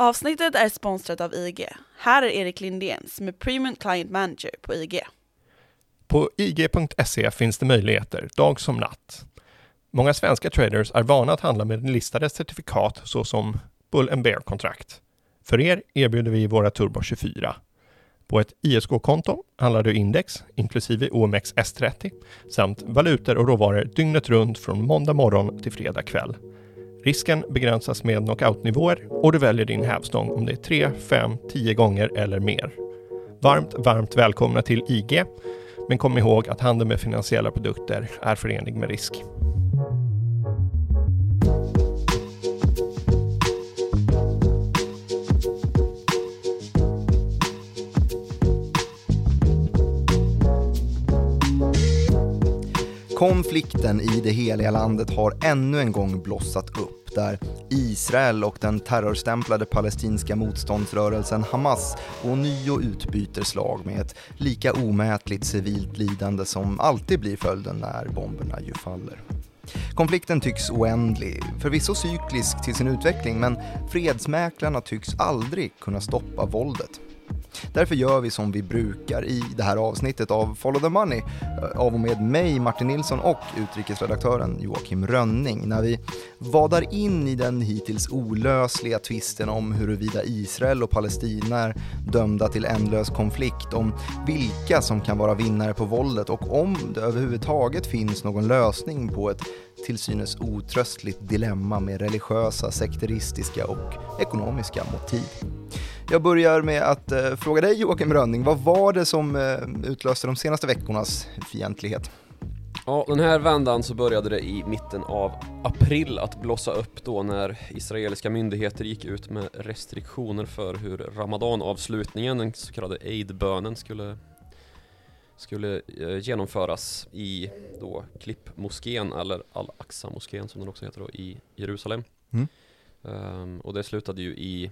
Avsnittet är sponsrat av IG. Här är Erik Lindén som är Premium Client Manager på IG. På IG.se finns det möjligheter, dag som natt. Många svenska traders är vana att handla med listade certifikat såsom Bull and Bear-kontrakt. För er erbjuder vi våra Turbo 24. På ett ISK-konto handlar du index, inklusive OMX S30, samt valutor och råvaror dygnet runt från måndag morgon till fredag kväll. Risken begränsas med knockoutnivåer och du väljer din hävstång om det är 3, 5, 10 gånger eller mer. Varmt, varmt välkomna till IG, men kom ihåg att handel med finansiella produkter är förenlig med risk. Konflikten i det heliga landet har ännu en gång blossat upp där Israel och den terrorstämplade palestinska motståndsrörelsen Hamas ånyo utbyter slag med ett lika omätligt civilt lidande som alltid blir följden när bomberna ju faller. Konflikten tycks oändlig, förvisso cyklisk till sin utveckling men fredsmäklarna tycks aldrig kunna stoppa våldet. Därför gör vi som vi brukar i det här avsnittet av Follow the Money eh, av och med mig, Martin Nilsson och utrikesredaktören Joakim Rönning när vi vadar in i den hittills olösliga tvisten om huruvida Israel och Palestina är dömda till ändlös konflikt, om vilka som kan vara vinnare på våldet och om det överhuvudtaget finns någon lösning på ett till synes otröstligt dilemma med religiösa, sekteristiska och ekonomiska motiv. Jag börjar med att eh, fråga dig Joakim Rönning, vad var det som eh, utlöste de senaste veckornas fientlighet? Ja, den här vändan så började det i mitten av april att blossa upp då när israeliska myndigheter gick ut med restriktioner för hur ramadanavslutningen, den så kallade eidbönen, skulle, skulle eh, genomföras i då Klippmoskén, eller Al-Aqsa-moskén som den också heter då, i Jerusalem. Mm. Um, och det slutade ju i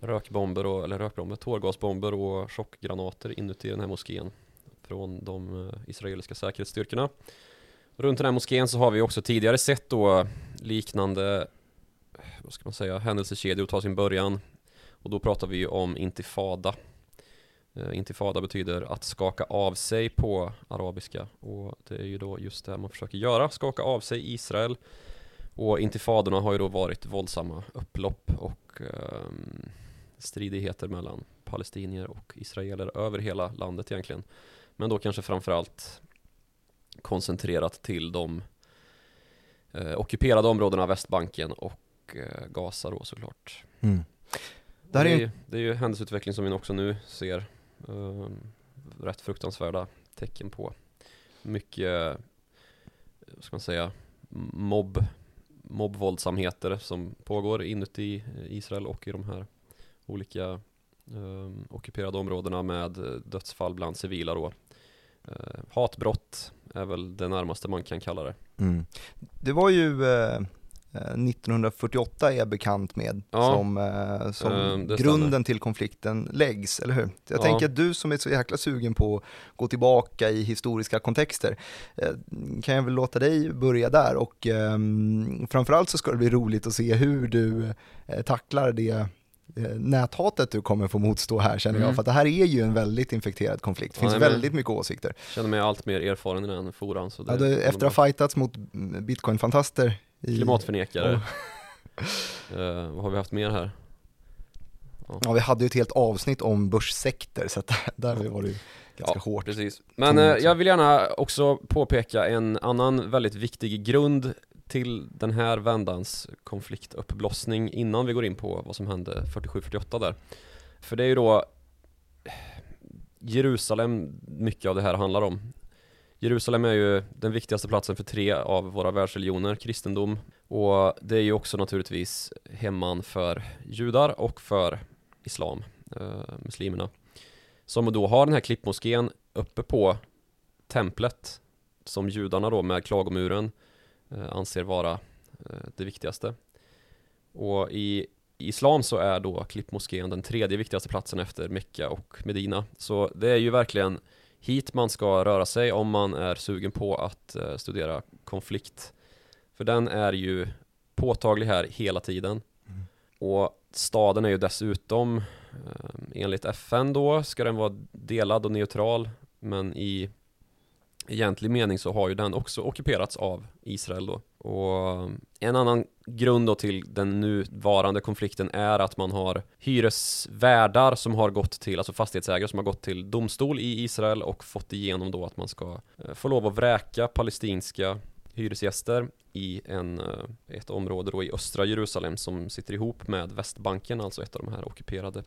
rökbomber, och, eller rökbomber, tårgasbomber och chockgranater inuti den här moskén från de eh, israeliska säkerhetsstyrkorna. Runt den här moskén så har vi också tidigare sett då liknande, vad ska man säga, händelsekedjor ta sin början. Och då pratar vi ju om intifada. Eh, intifada betyder att skaka av sig på arabiska och det är ju då just det man försöker göra, skaka av sig Israel. Och intifadorna har ju då varit våldsamma upplopp och um, stridigheter mellan palestinier och israeler över hela landet egentligen. Men då kanske framförallt koncentrerat till de eh, ockuperade områdena Västbanken och eh, Gaza då såklart. Mm. Det, är det, är ju, det är ju händelseutveckling som vi också nu ser eh, rätt fruktansvärda tecken på. Mycket, vad ska man säga, mobb, mobbvåldsamheter som pågår inuti Israel och i de här olika um, ockuperade områdena med dödsfall bland civila då. Uh, hatbrott är väl det närmaste man kan kalla det. Mm. Det var ju uh... 1948 är jag bekant med ja, som, eh, som eh, grunden till konflikten läggs, eller hur? Jag ja. tänker att du som är så jäkla sugen på att gå tillbaka i historiska kontexter, eh, kan jag väl låta dig börja där och eh, framförallt så ska det bli roligt att se hur du eh, tacklar det Eh, näthatet du kommer få motstå här känner mm. jag, för att det här är ju en väldigt infekterad konflikt. Det finns ja, väldigt mycket åsikter. Jag känner mig allt mer erfaren i den foran. Så det ja, du, efter att ha fightats mot bitcoinfantaster i... Klimatförnekare. uh, vad har vi haft mer här? Ja. ja. vi hade ju ett helt avsnitt om börssekter, så att där var det ju ganska ja, hårt. Precis. Men uh, jag vill gärna också påpeka en annan väldigt viktig grund till den här vändans konfliktuppblossning innan vi går in på vad som hände 47-48 där. För det är ju då Jerusalem mycket av det här handlar om. Jerusalem är ju den viktigaste platsen för tre av våra världsreligioner, kristendom. Och det är ju också naturligtvis hemman för judar och för islam, eh, muslimerna. Som då har den här klippmoskén uppe på templet som judarna då med klagomuren Eh, anser vara eh, det viktigaste. Och i islam så är då klippmoskén den tredje viktigaste platsen efter Mecka och Medina. Så det är ju verkligen hit man ska röra sig om man är sugen på att eh, studera konflikt. För den är ju påtaglig här hela tiden. Och staden är ju dessutom eh, enligt FN då ska den vara delad och neutral men i egentlig mening så har ju den också ockuperats av Israel då. Och eh, en annan grund då till den nuvarande konflikten är att man har hyresvärdar som har gått till, alltså fastighetsägare som har gått till domstol i Israel och fått igenom då att man ska eh, få lov att vräka palestinska hyresgäster i en, eh, ett område då i östra Jerusalem som sitter ihop med Västbanken, alltså ett av de här ockuperade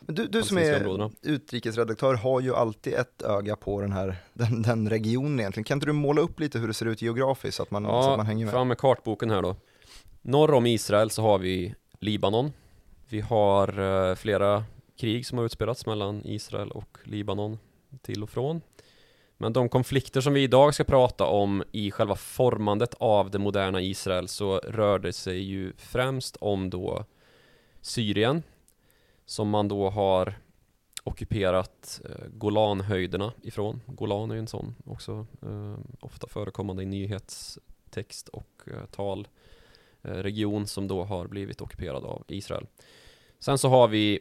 men du, du som palestinska är områdena. utrikesredaktör har ju alltid ett öga på den här, den, den regionen egentligen. Kan inte du måla upp lite hur det ser ut geografiskt så att man, så att man hänger med? fram med kartboken här då. Norr om Israel så har vi Libanon. Vi har eh, flera krig som har utspelats mellan Israel och Libanon till och från. Men de konflikter som vi idag ska prata om i själva formandet av det moderna Israel så rör det sig ju främst om då Syrien som man då har ockuperat eh, Golanhöjderna ifrån. Golan är ju en sån också eh, ofta förekommande i nyhetstext och eh, tal eh, region som då har blivit ockuperad av Israel. Sen så har vi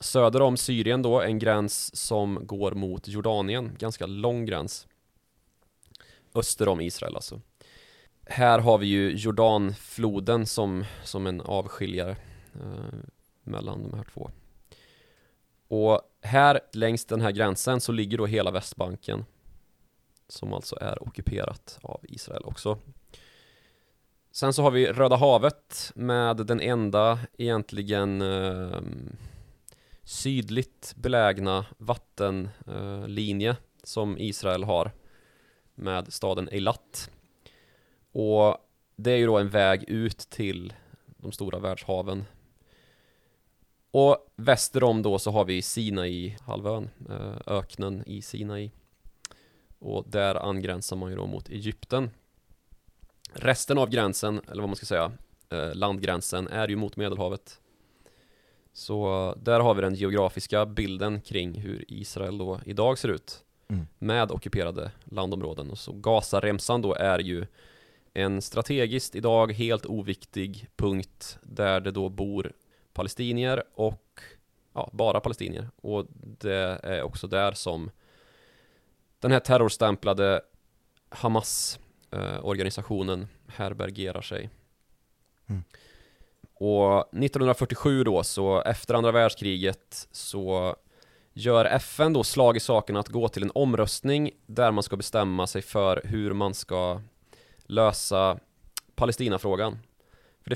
söder om Syrien då en gräns som går mot Jordanien, ganska lång gräns. Öster om Israel alltså. Här har vi ju Jordanfloden som, som en avskiljare eh, mellan de här två. Och här längs den här gränsen så ligger då hela Västbanken som alltså är ockuperat av Israel också. Sen så har vi Röda havet med den enda egentligen eh, sydligt belägna vattenlinje eh, som Israel har med staden Eilat. Och det är ju då en väg ut till de stora världshaven. Och väster om då så har vi Sinai halvön, eh, öknen i Sinai. Och där angränsar man ju då mot Egypten. Resten av gränsen, eller vad man ska säga, eh, landgränsen är ju mot Medelhavet. Så där har vi den geografiska bilden kring hur Israel då idag ser ut Mm. med ockuperade landområden. Och så Gazaremsan då är ju en strategiskt idag helt oviktig punkt där det då bor palestinier och ja, bara palestinier. Och det är också där som den här terrorstämplade Hamas-organisationen härbärgerar sig. Mm. Och 1947 då, så efter andra världskriget så gör FN då slag i saken att gå till en omröstning där man ska bestämma sig för hur man ska lösa Palestinafrågan.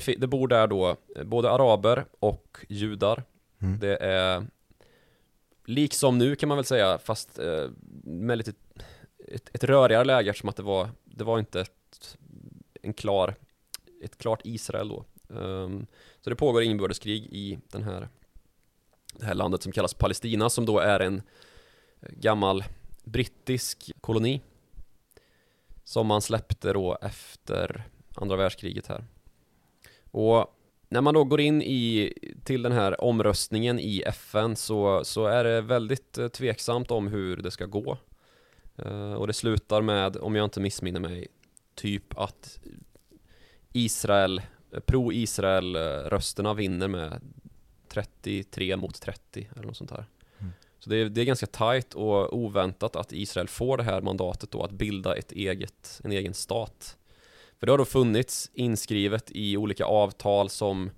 För det, det bor där då eh, både araber och judar. Mm. Det är liksom nu kan man väl säga, fast eh, med lite ett, ett rörigare läge eftersom att det var, det var inte ett, en klar, ett klart Israel då. Ehm, så det pågår inbördeskrig i den här, det här landet som kallas Palestina som då är en gammal brittisk koloni som man släppte då efter andra världskriget här. Och när man då går in i, till den här omröstningen i FN så, så är det väldigt eh, tveksamt om hur det ska gå. Eh, och det slutar med, om jag inte missminner mig, typ att Israel, eh, pro-Israel eh, rösterna vinner med 33 mot 30 eller något sånt här. Mm. Så det är, det är ganska tajt och oväntat att Israel får det här mandatet då att bilda ett eget, en egen stat. För det har då funnits inskrivet i olika avtal som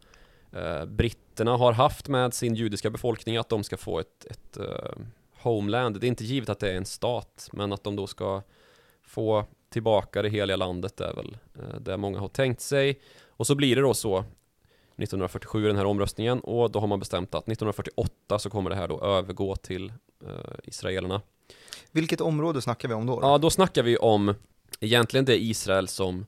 eh, britterna har haft med sin judiska befolkning att de ska få ett, ett eh, homeland. Det är inte givet att det är en stat, men att de då ska få tillbaka det heliga landet är väl eh, det många har tänkt sig. Och så blir det då så 1947 den här omröstningen och då har man bestämt att 1948 så kommer det här då övergå till eh, israelerna. Vilket område snackar vi om då? då? Ja, då snackar vi om egentligen det Israel som,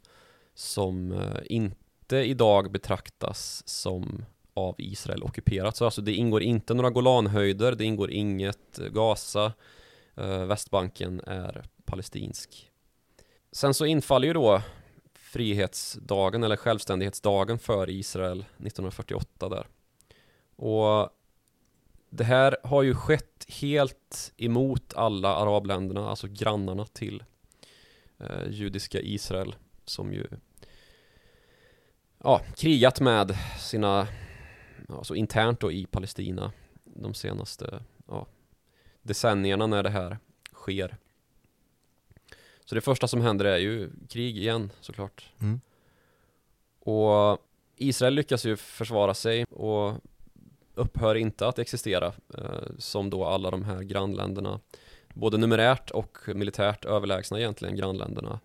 som eh, inte idag betraktas som av Israel ockuperat. Så alltså det ingår inte några Golanhöjder, det ingår inget eh, Gaza, eh, Västbanken är palestinsk. Sen så infaller ju då frihetsdagen eller självständighetsdagen för Israel 1948 där. Och det här har ju skett helt emot alla arabländerna, alltså grannarna till eh, judiska Israel som ju ja, krigat med sina alltså internt då i Palestina de senaste ja, decennierna när det här sker. Så det första som händer är ju krig igen såklart. Mm. Och Israel lyckas ju försvara sig och upphör inte att existera eh, som då alla de här grannländerna både numerärt och militärt överlägsna egentligen grannländerna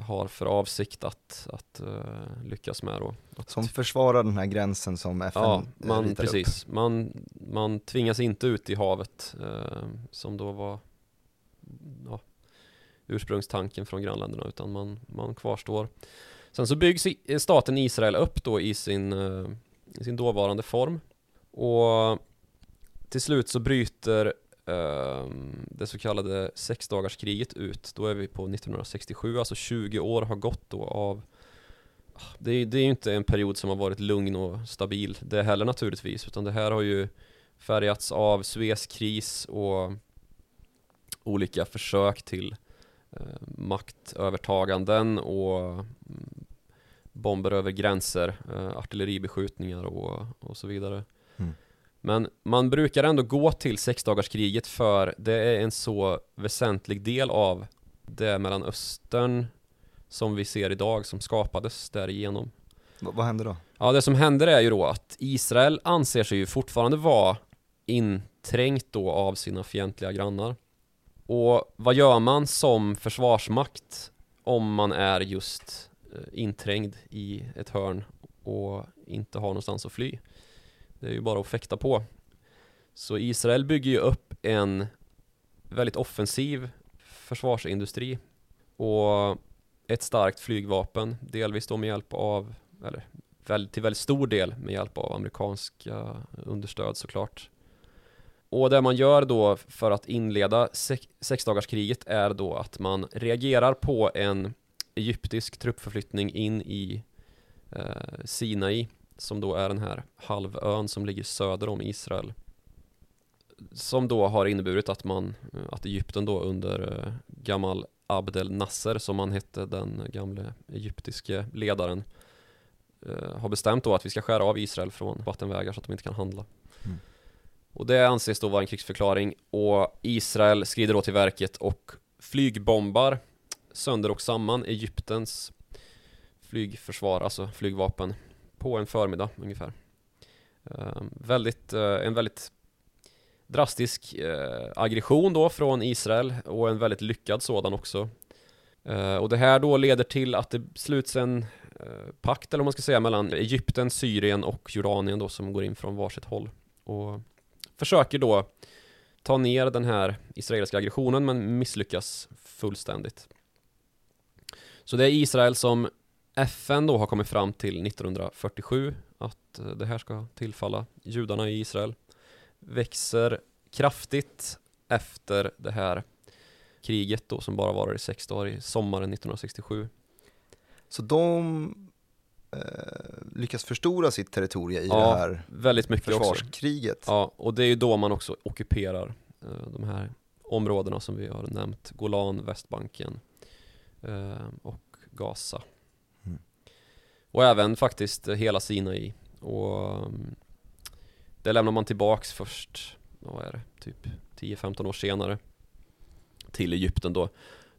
har för avsikt att, att eh, lyckas med då. Att, Som försvarar den här gränsen som FN ja, eh, man, ritar upp. precis. Man, man tvingas inte ut i havet eh, som då var ja, ursprungstanken från grannländerna utan man, man kvarstår. Sen så byggs staten Israel upp då i sin, eh, i sin dåvarande form och till slut så bryter Ehm, det så kallade sexdagarskriget ut. Då är vi på 1967, alltså 20 år har gått då av ah, det är, det är ju inte en period som har varit lugn och stabil det heller naturligtvis utan det här har ju färgats av Suezkris och olika försök till eh, maktövertaganden och mm, bomber över gränser, eh, artilleribeskjutningar och, och så vidare. Men man brukar ändå gå till sexdagarskriget för det är en så väsentlig del av det Mellanöstern som vi ser idag som skapades därigenom. Va- vad händer då? Ja, det som händer är ju då att Israel anser sig ju fortfarande vara inträngt då av sina fientliga grannar. Och vad gör man som försvarsmakt om man är just eh, inträngd i ett hörn och inte har någonstans att fly? Det är ju bara att fäkta på. Så Israel bygger ju upp en väldigt offensiv försvarsindustri och ett starkt flygvapen, delvis då med hjälp av, eller till väldigt stor del med hjälp av amerikanska understöd såklart. Och det man gör då för att inleda sexdagarskriget är då att man reagerar på en egyptisk truppförflyttning in i eh, Sinai som då är den här halvön som ligger söder om Israel. Som då har inneburit att man, att Egypten då under eh, Gamal Abdel Nasser som han hette, den gamle egyptiske ledaren eh, har bestämt då att vi ska skära av Israel från vattenvägar så att de inte kan handla. Mm. Och det anses då vara en krigsförklaring och Israel skrider då till verket och flygbombar sönder och samman Egyptens flygförsvar, alltså flygvapen, på en förmiddag ungefär. Ehm, väldigt, eh, en väldigt drastisk eh, aggression då från Israel och en väldigt lyckad sådan också. Eh, och det här då leder till att det sluts en pakt, eller vad man ska säga, mellan Egypten, Syrien och Jordanien då som går in från varsitt håll. Och försöker då ta ner den här israeliska aggressionen men misslyckas fullständigt. Så det är Israel som FN då har kommit fram till 1947 att eh, det här ska tillfalla judarna i Israel växer kraftigt efter det här kriget då som bara varar i sex dagar i sommaren 1967. Så de eh, lyckas förstora sitt territorium i Ja, det här Väldigt mycket också. försvarskriget. Ja, och det är ju då man också ockuperar eh, de här områdena som vi har nämnt. Golan, Västbanken eh, och Gaza. Och även faktiskt hela Sinai. Och mm, det lämnar man tillbaks först, vad är det, typ 10-15 år senare till Egypten då.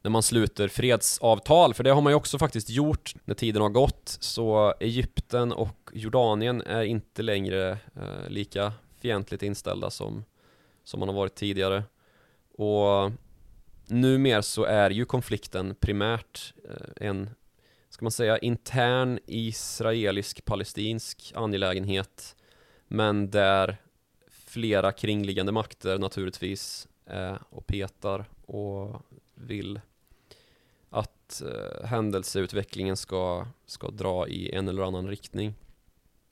När man sluter fredsavtal, för det har man ju också faktiskt gjort när tiden har gått. Så Egypten och Jordanien är inte längre eh, lika fientligt inställda som, som man har varit tidigare. Och mm, numer så är ju konflikten primärt eh, en, ska man säga, intern israelisk-palestinsk angelägenhet. Men där flera kringliggande makter naturligtvis är och petar och vill att eh, händelseutvecklingen ska, ska dra i en eller annan riktning.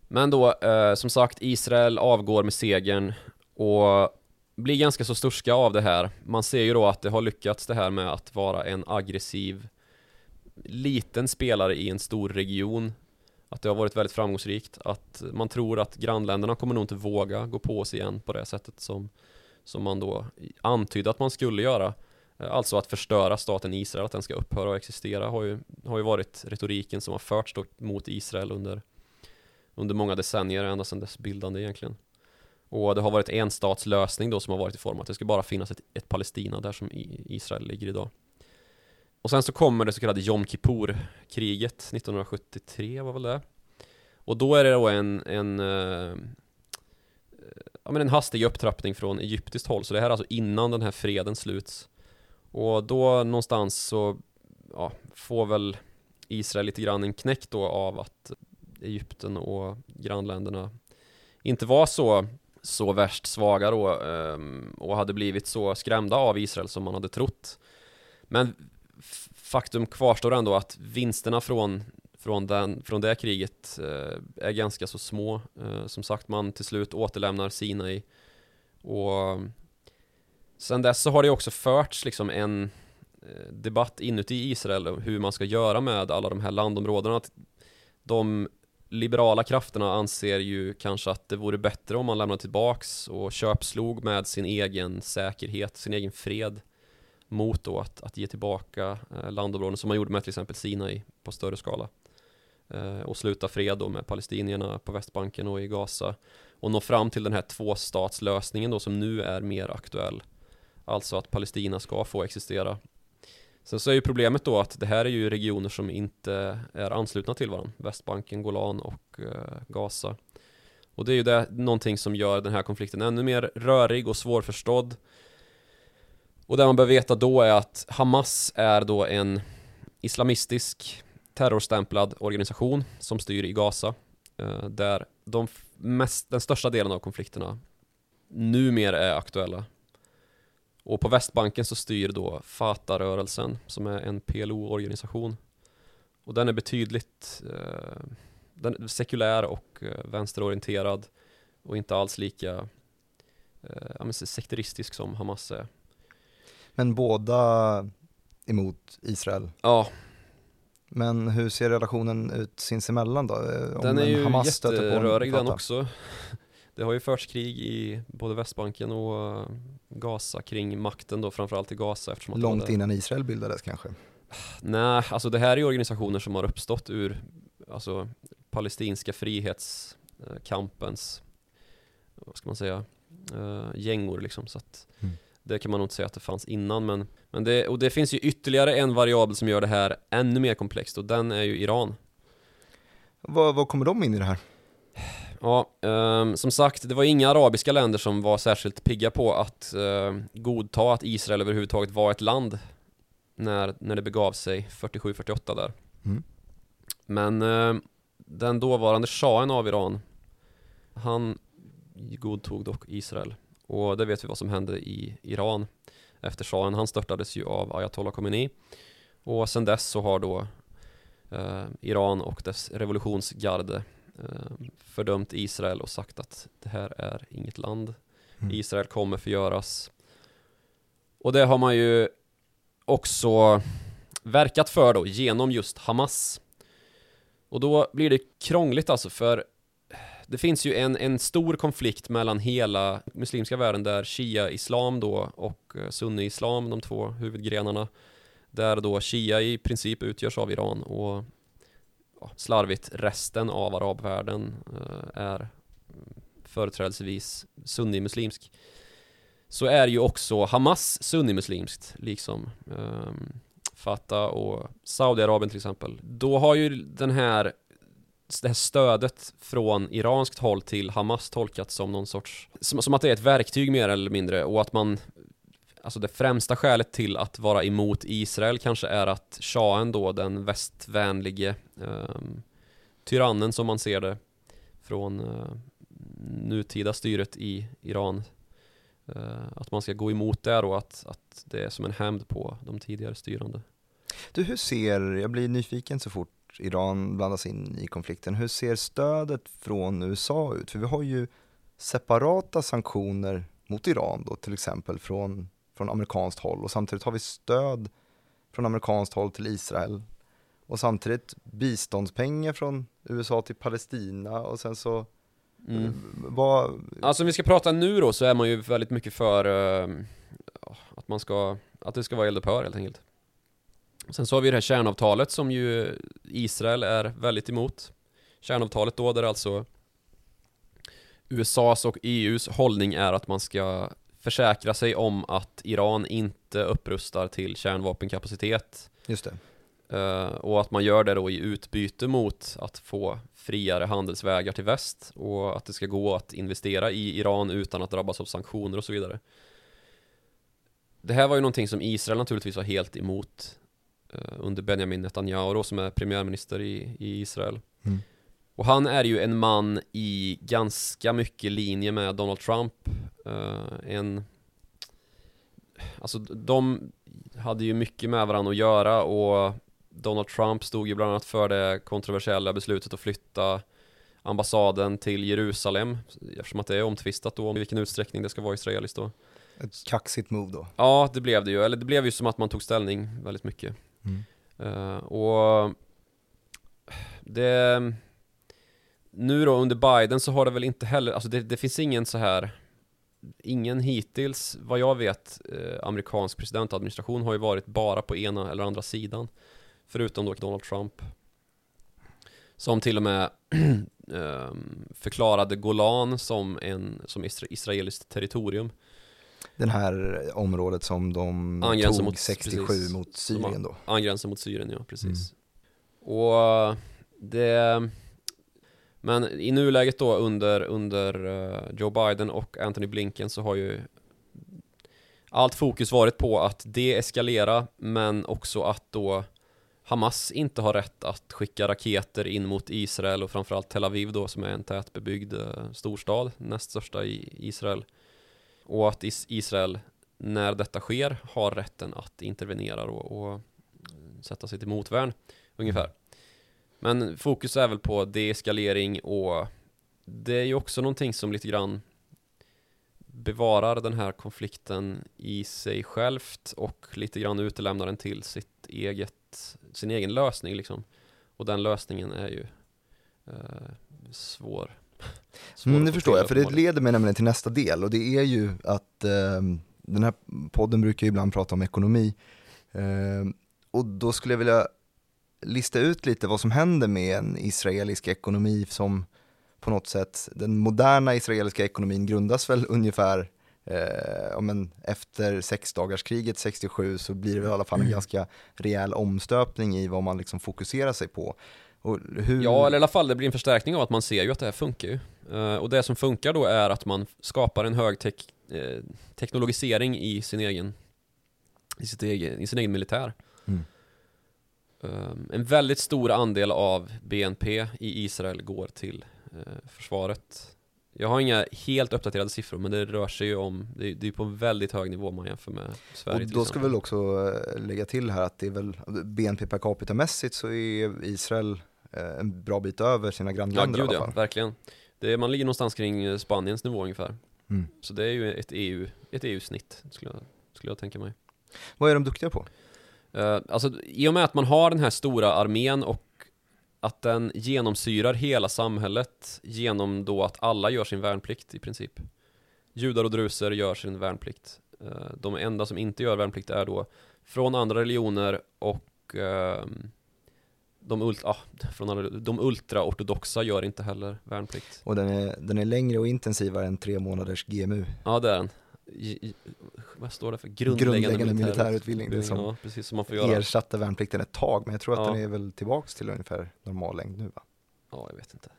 Men då, eh, som sagt, Israel avgår med segern och blir ganska så sturska av det här. Man ser ju då att det har lyckats det här med att vara en aggressiv liten spelare i en stor region. Att det har varit väldigt framgångsrikt. Att man tror att grannländerna kommer nog inte våga gå på oss igen på det sättet som, som man då antydde att man skulle göra. Alltså att förstöra staten Israel, att den ska upphöra och existera har ju, har ju varit retoriken som har förts mot Israel under, under många decennier, ända sedan dess bildande egentligen. Och det har varit en statslösning då som har varit i form att det ska bara finnas ett, ett Palestina där som Israel ligger idag. Och sen så kommer det så kallade Jom Kippur-kriget 1973 var väl det. Och då är det då en, en, eh, ja, men en hastig upptrappning från egyptiskt håll, så det här är alltså innan den här freden sluts. Och då någonstans så ja, får väl Israel lite grann en knäck då av att Egypten och grannländerna inte var så, så värst svaga då ehm, och hade blivit så skrämda av Israel som man hade trott. Men faktum kvarstår ändå att vinsterna från, från, den, från det kriget eh, är ganska så små. Eh, som sagt, man till slut återlämnar Sinai och eh, sen dess så har det också förts liksom en eh, debatt inuti Israel om hur man ska göra med alla de här landområdena. De liberala krafterna anser ju kanske att det vore bättre om man lämnar tillbaks och köpslog med sin egen säkerhet, sin egen fred mot då att, att ge tillbaka eh, landområden som man gjorde med till exempel Sinai på större skala. Eh, och sluta fred då med palestinierna på Västbanken och i Gaza. Och nå fram till den här tvåstatslösningen då som nu är mer aktuell. Alltså att Palestina ska få existera. Sen så är ju problemet då att det här är ju regioner som inte är anslutna till varandra. Västbanken, Golan och eh, Gaza. Och det är ju det, någonting som gör den här konflikten ännu mer rörig och svårförstådd och det man behöver veta då är att Hamas är då en islamistisk terrorstämplad organisation som styr i Gaza eh, där de mest, den största delen av konflikterna numera är aktuella. Och på Västbanken så styr då Fatah-rörelsen som är en PLO-organisation. Och den är betydligt eh, den är sekulär och eh, vänsterorienterad och inte alls lika eh, sekteristisk som Hamas är. Men båda emot Israel? Ja. Men hur ser relationen ut sinsemellan då? Om den är ju Hamas jätterörig den också. Det har ju förts krig i både Västbanken och eh, Gaza kring makten då, framförallt i Gaza eftersom att Långt innan Israel bildades kanske? Nej, alltså det här är organisationer som har uppstått ur alltså, palestinska frihetskampens, vad ska man säga, gängor liksom. Så att mm. Det kan man nog inte säga att det fanns innan men, men det, och det finns ju ytterligare en variabel som gör det här ännu mer komplext och den är ju Iran. Vad, vad kommer de in i det här? Ja, um, som sagt, det var inga arabiska länder som var särskilt pigga på att uh, godta att Israel överhuvudtaget var ett land när, när det begav sig 47-48 där. Mm. Men uh, den dåvarande shahen av Iran, han godtog dock Israel. Och det vet vi vad som hände i Iran efter shahen. Han störtades ju av Ayatollah Khomeini. Och sen dess så har då eh, Iran och dess revolutionsgarde eh, fördömt Israel och sagt att det här är inget land. Mm. Israel kommer förgöras. Och det har man ju också verkat för då genom just Hamas. Och då blir det krångligt alltså för det finns ju en, en stor konflikt mellan hela muslimska världen där Shia-islam då och eh, Sunni-islam, de två huvudgrenarna, där då Shia i princip utgörs av Iran och ja, slarvigt resten av arabvärlden eh, är företrädelsevis sunni-muslimsk. Så är ju också Hamas sunni-muslimskt liksom um, Fatah och Saudiarabien till exempel. Då har ju den här det här stödet från iranskt håll till Hamas tolkats som någon sorts, som, som, att det är ett verktyg mer eller mindre och att man Alltså det främsta skälet till att vara emot Israel kanske är att shahen då, den västvänlige eh, tyrannen som man ser det från eh, nutida styret i Iran eh, Att man ska gå emot det och att, att det är som en hämnd på de tidigare styrande. Du, hur ser, jag blir nyfiken så fort Iran blandas in i konflikten. Hur ser stödet från USA ut? För vi har ju separata sanktioner mot Iran då, till exempel från, från amerikanskt håll och samtidigt har vi stöd från amerikanskt håll till Israel och samtidigt biståndspengar från USA till Palestina och sen så mm. vad... Alltså om vi ska prata nu då så är man ju väldigt mycket för uh, att man ska, att det ska vara eldupphör helt enkelt. Sen så har vi det här kärnavtalet som ju Israel är väldigt emot kärnavtalet då, där alltså USAs och EUs hållning är att man ska försäkra sig om att Iran inte upprustar till kärnvapenkapacitet Just det. Eh, och att man gör det då i utbyte mot att få friare handelsvägar till väst och att det ska gå att investera i Iran utan att drabbas av sanktioner och så vidare. Det här var ju någonting som Israel naturligtvis var helt emot under Benjamin Netanyahu då, som är premiärminister i, i Israel. Mm. Och han är ju en man i ganska mycket linje med Donald Trump. Eh, en Alltså de hade ju mycket med varandra att göra och Donald Trump stod ju bland annat för det kontroversiella beslutet att flytta ambassaden till Jerusalem eftersom att det är omtvistat då om i vilken utsträckning det ska vara israeliskt då. Ett kaxigt move då. Ja, det blev det ju. Eller det blev ju som att man tog ställning väldigt mycket. Mm. Och det Nu då under Biden så har det väl inte heller, alltså det, det finns ingen så här Ingen hittills, vad jag vet, eh, amerikansk presidentadministration har ju varit bara på ena eller andra sidan. Förutom då Donald Trump. Som till och med ehm, förklarade Golan som, en, som isra israeliskt territorium. Den här området som de Angränsar tog mot- 67 precis. mot Syrien då. Angränsar mot Syrien, ja precis. Och det Men i nuläget då under, under eh, Joe Biden och Anthony Blinken så har ju Allt fokus varit på att deeskalera men också att då Hamas inte har rätt att skicka raketer in mot Israel och framförallt Tel Aviv då som är en tätbebyggd eh, storstad, näst största i Israel. Och att Israel, när detta sker, har rätten att intervenera och, och sätta sig till motvärn, ungefär. Men fokus är väl på deeskalering och det är ju också någonting som lite grann bevarar den här konflikten i sig självt och lite grann utelämnar den till sitt eget, sin egen lösning liksom. Och den lösningen är ju eh, svår. Mm, det förstår jag, för det leder mig nämligen till nästa del och det är ju att eh, den här podden brukar ibland prata om ekonomi. Eh, och då skulle jag vilja lista ut lite vad som händer med en israelisk ekonomi som på något sätt, den moderna israeliska ekonomin grundas väl ungefär eh, ja, men efter sexdagarskriget 67 så blir det i alla fall en ganska rejäl omstöpning i vad man liksom fokuserar sig på. Hur... Ja, eller i alla fall det blir en förstärkning av att man ser ju att det här funkar ju. Eh, och det som funkar då är att man skapar en hög tek eh, teknologisering i sin egen i, sitt egen, i sin egen militär. Mm. Um, en väldigt stor andel av BNP i Israel går till eh, försvaret. Jag har inga helt uppdaterade siffror men det rör sig ju om, det är, det är på en väldigt hög nivå om man jämför med Sverige Och då ska vi väl också eh, lägga till här att det är väl BNP per capita mässigt så är Israel eh, en bra bit över sina Ja, grannländer i gud alla ja, fall. verkligen. Det man ligger någonstans kring eh, Spaniens nivå ungefär. Mm. Så det är ju ett EU, ett EU-snitt skulle jag, skulle jag tänka mig. Vad är de duktiga på? Eh, alltså i och med att man har den här stora armén och att den genomsyrar hela samhället genom då att alla gör sin värnplikt i princip. Judar och druser gör sin värnplikt. Eh, de enda som inte gör värnplikt är då från andra religioner och ehm, de, ult ah, från de ultraortodoxa gör inte heller värnplikt. Och den är, den är längre och intensivare än tre månaders GMU. Ja det är den. Vad står det för? Grundläggande, Grundläggande militärutbildning, det som Ja, precis som man får göra. Ersatte värnplikten ett tag, men jag tror att Ja. den är väl tillbaks till ungefär normal längd nu va? Ja, jag vet inte.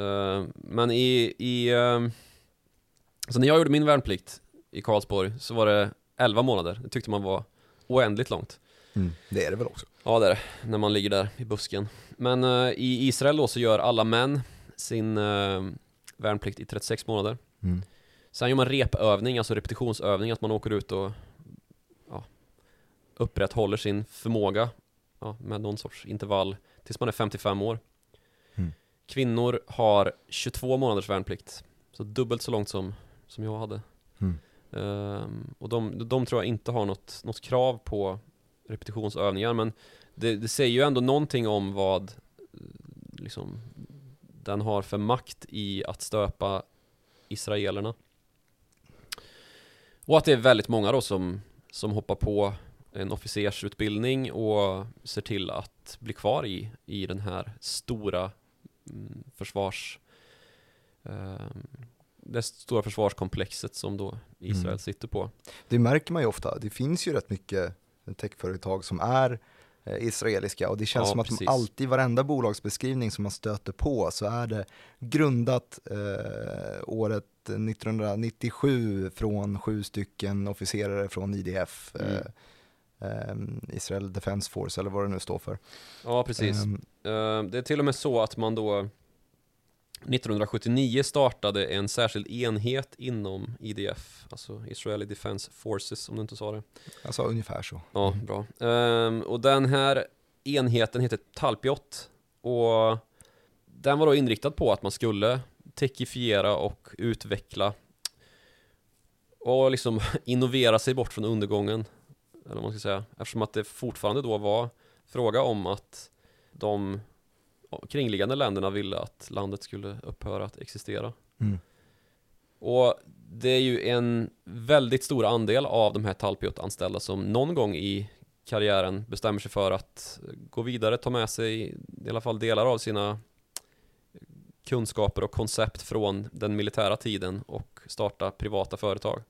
Eh, men i, i ehm, så när jag gjorde min värnplikt i Karlsborg så var det 11 månader. Det tyckte man var oändligt långt. Mm. Det är det väl också. Ja, det är det. När man ligger där i busken. Men eh, i Israel då så gör alla män sin eh, värnplikt i 36 månader. Mm. Sen gör man repövning, alltså repetitionsövning, att man åker ut och ja, upprätthåller sin förmåga ja, med någon sorts intervall tills man är 55 år. Mm. Kvinnor har 22 månaders värnplikt, så dubbelt så långt som, som jag hade. Mm. Ehm, och de, de tror jag inte har något, något krav på repetitionsövningar, men det, det säger ju ändå någonting om vad liksom, den har för makt i att stöpa israelerna. Och att det är väldigt många då som, som hoppar på en officersutbildning och ser till att bli kvar i, i den här stora mm, försvars eh, det stora försvarskomplexet som då Israel Mm. sitter på. Det märker man ju ofta. Det finns ju rätt mycket techföretag som är eh, israeliska och det känns Ja, som att precis. de alltid i varenda bolagsbeskrivning som man stöter på så är det grundat eh, året 1997 från sju stycken officerare från IDF, Mm. eh, eh, Israel Defense Force eller vad det nu står för. Ja, precis. Eh, Det är till och med så att man då 1979 startade en särskild enhet inom IDF, alltså Israeli Defense Forces om du inte sa det. alltså ungefär så. Ja, bra. Ehm, och den här enheten heter Talpiot och den var då inriktad på att man skulle techifiera och utveckla och liksom innovera sig bort från undergången. Eller vad man ska säga. Eftersom att det fortfarande då var fråga om att de kringliggande länderna ville att landet skulle upphöra att existera. Mm. Och det är ju en väldigt stor andel av de här Talpiot-anställda som någon gång i karriären bestämmer sig för att gå vidare, ta med sig i alla fall delar av sina kunskaper och koncept från den militära tiden och starta privata företag.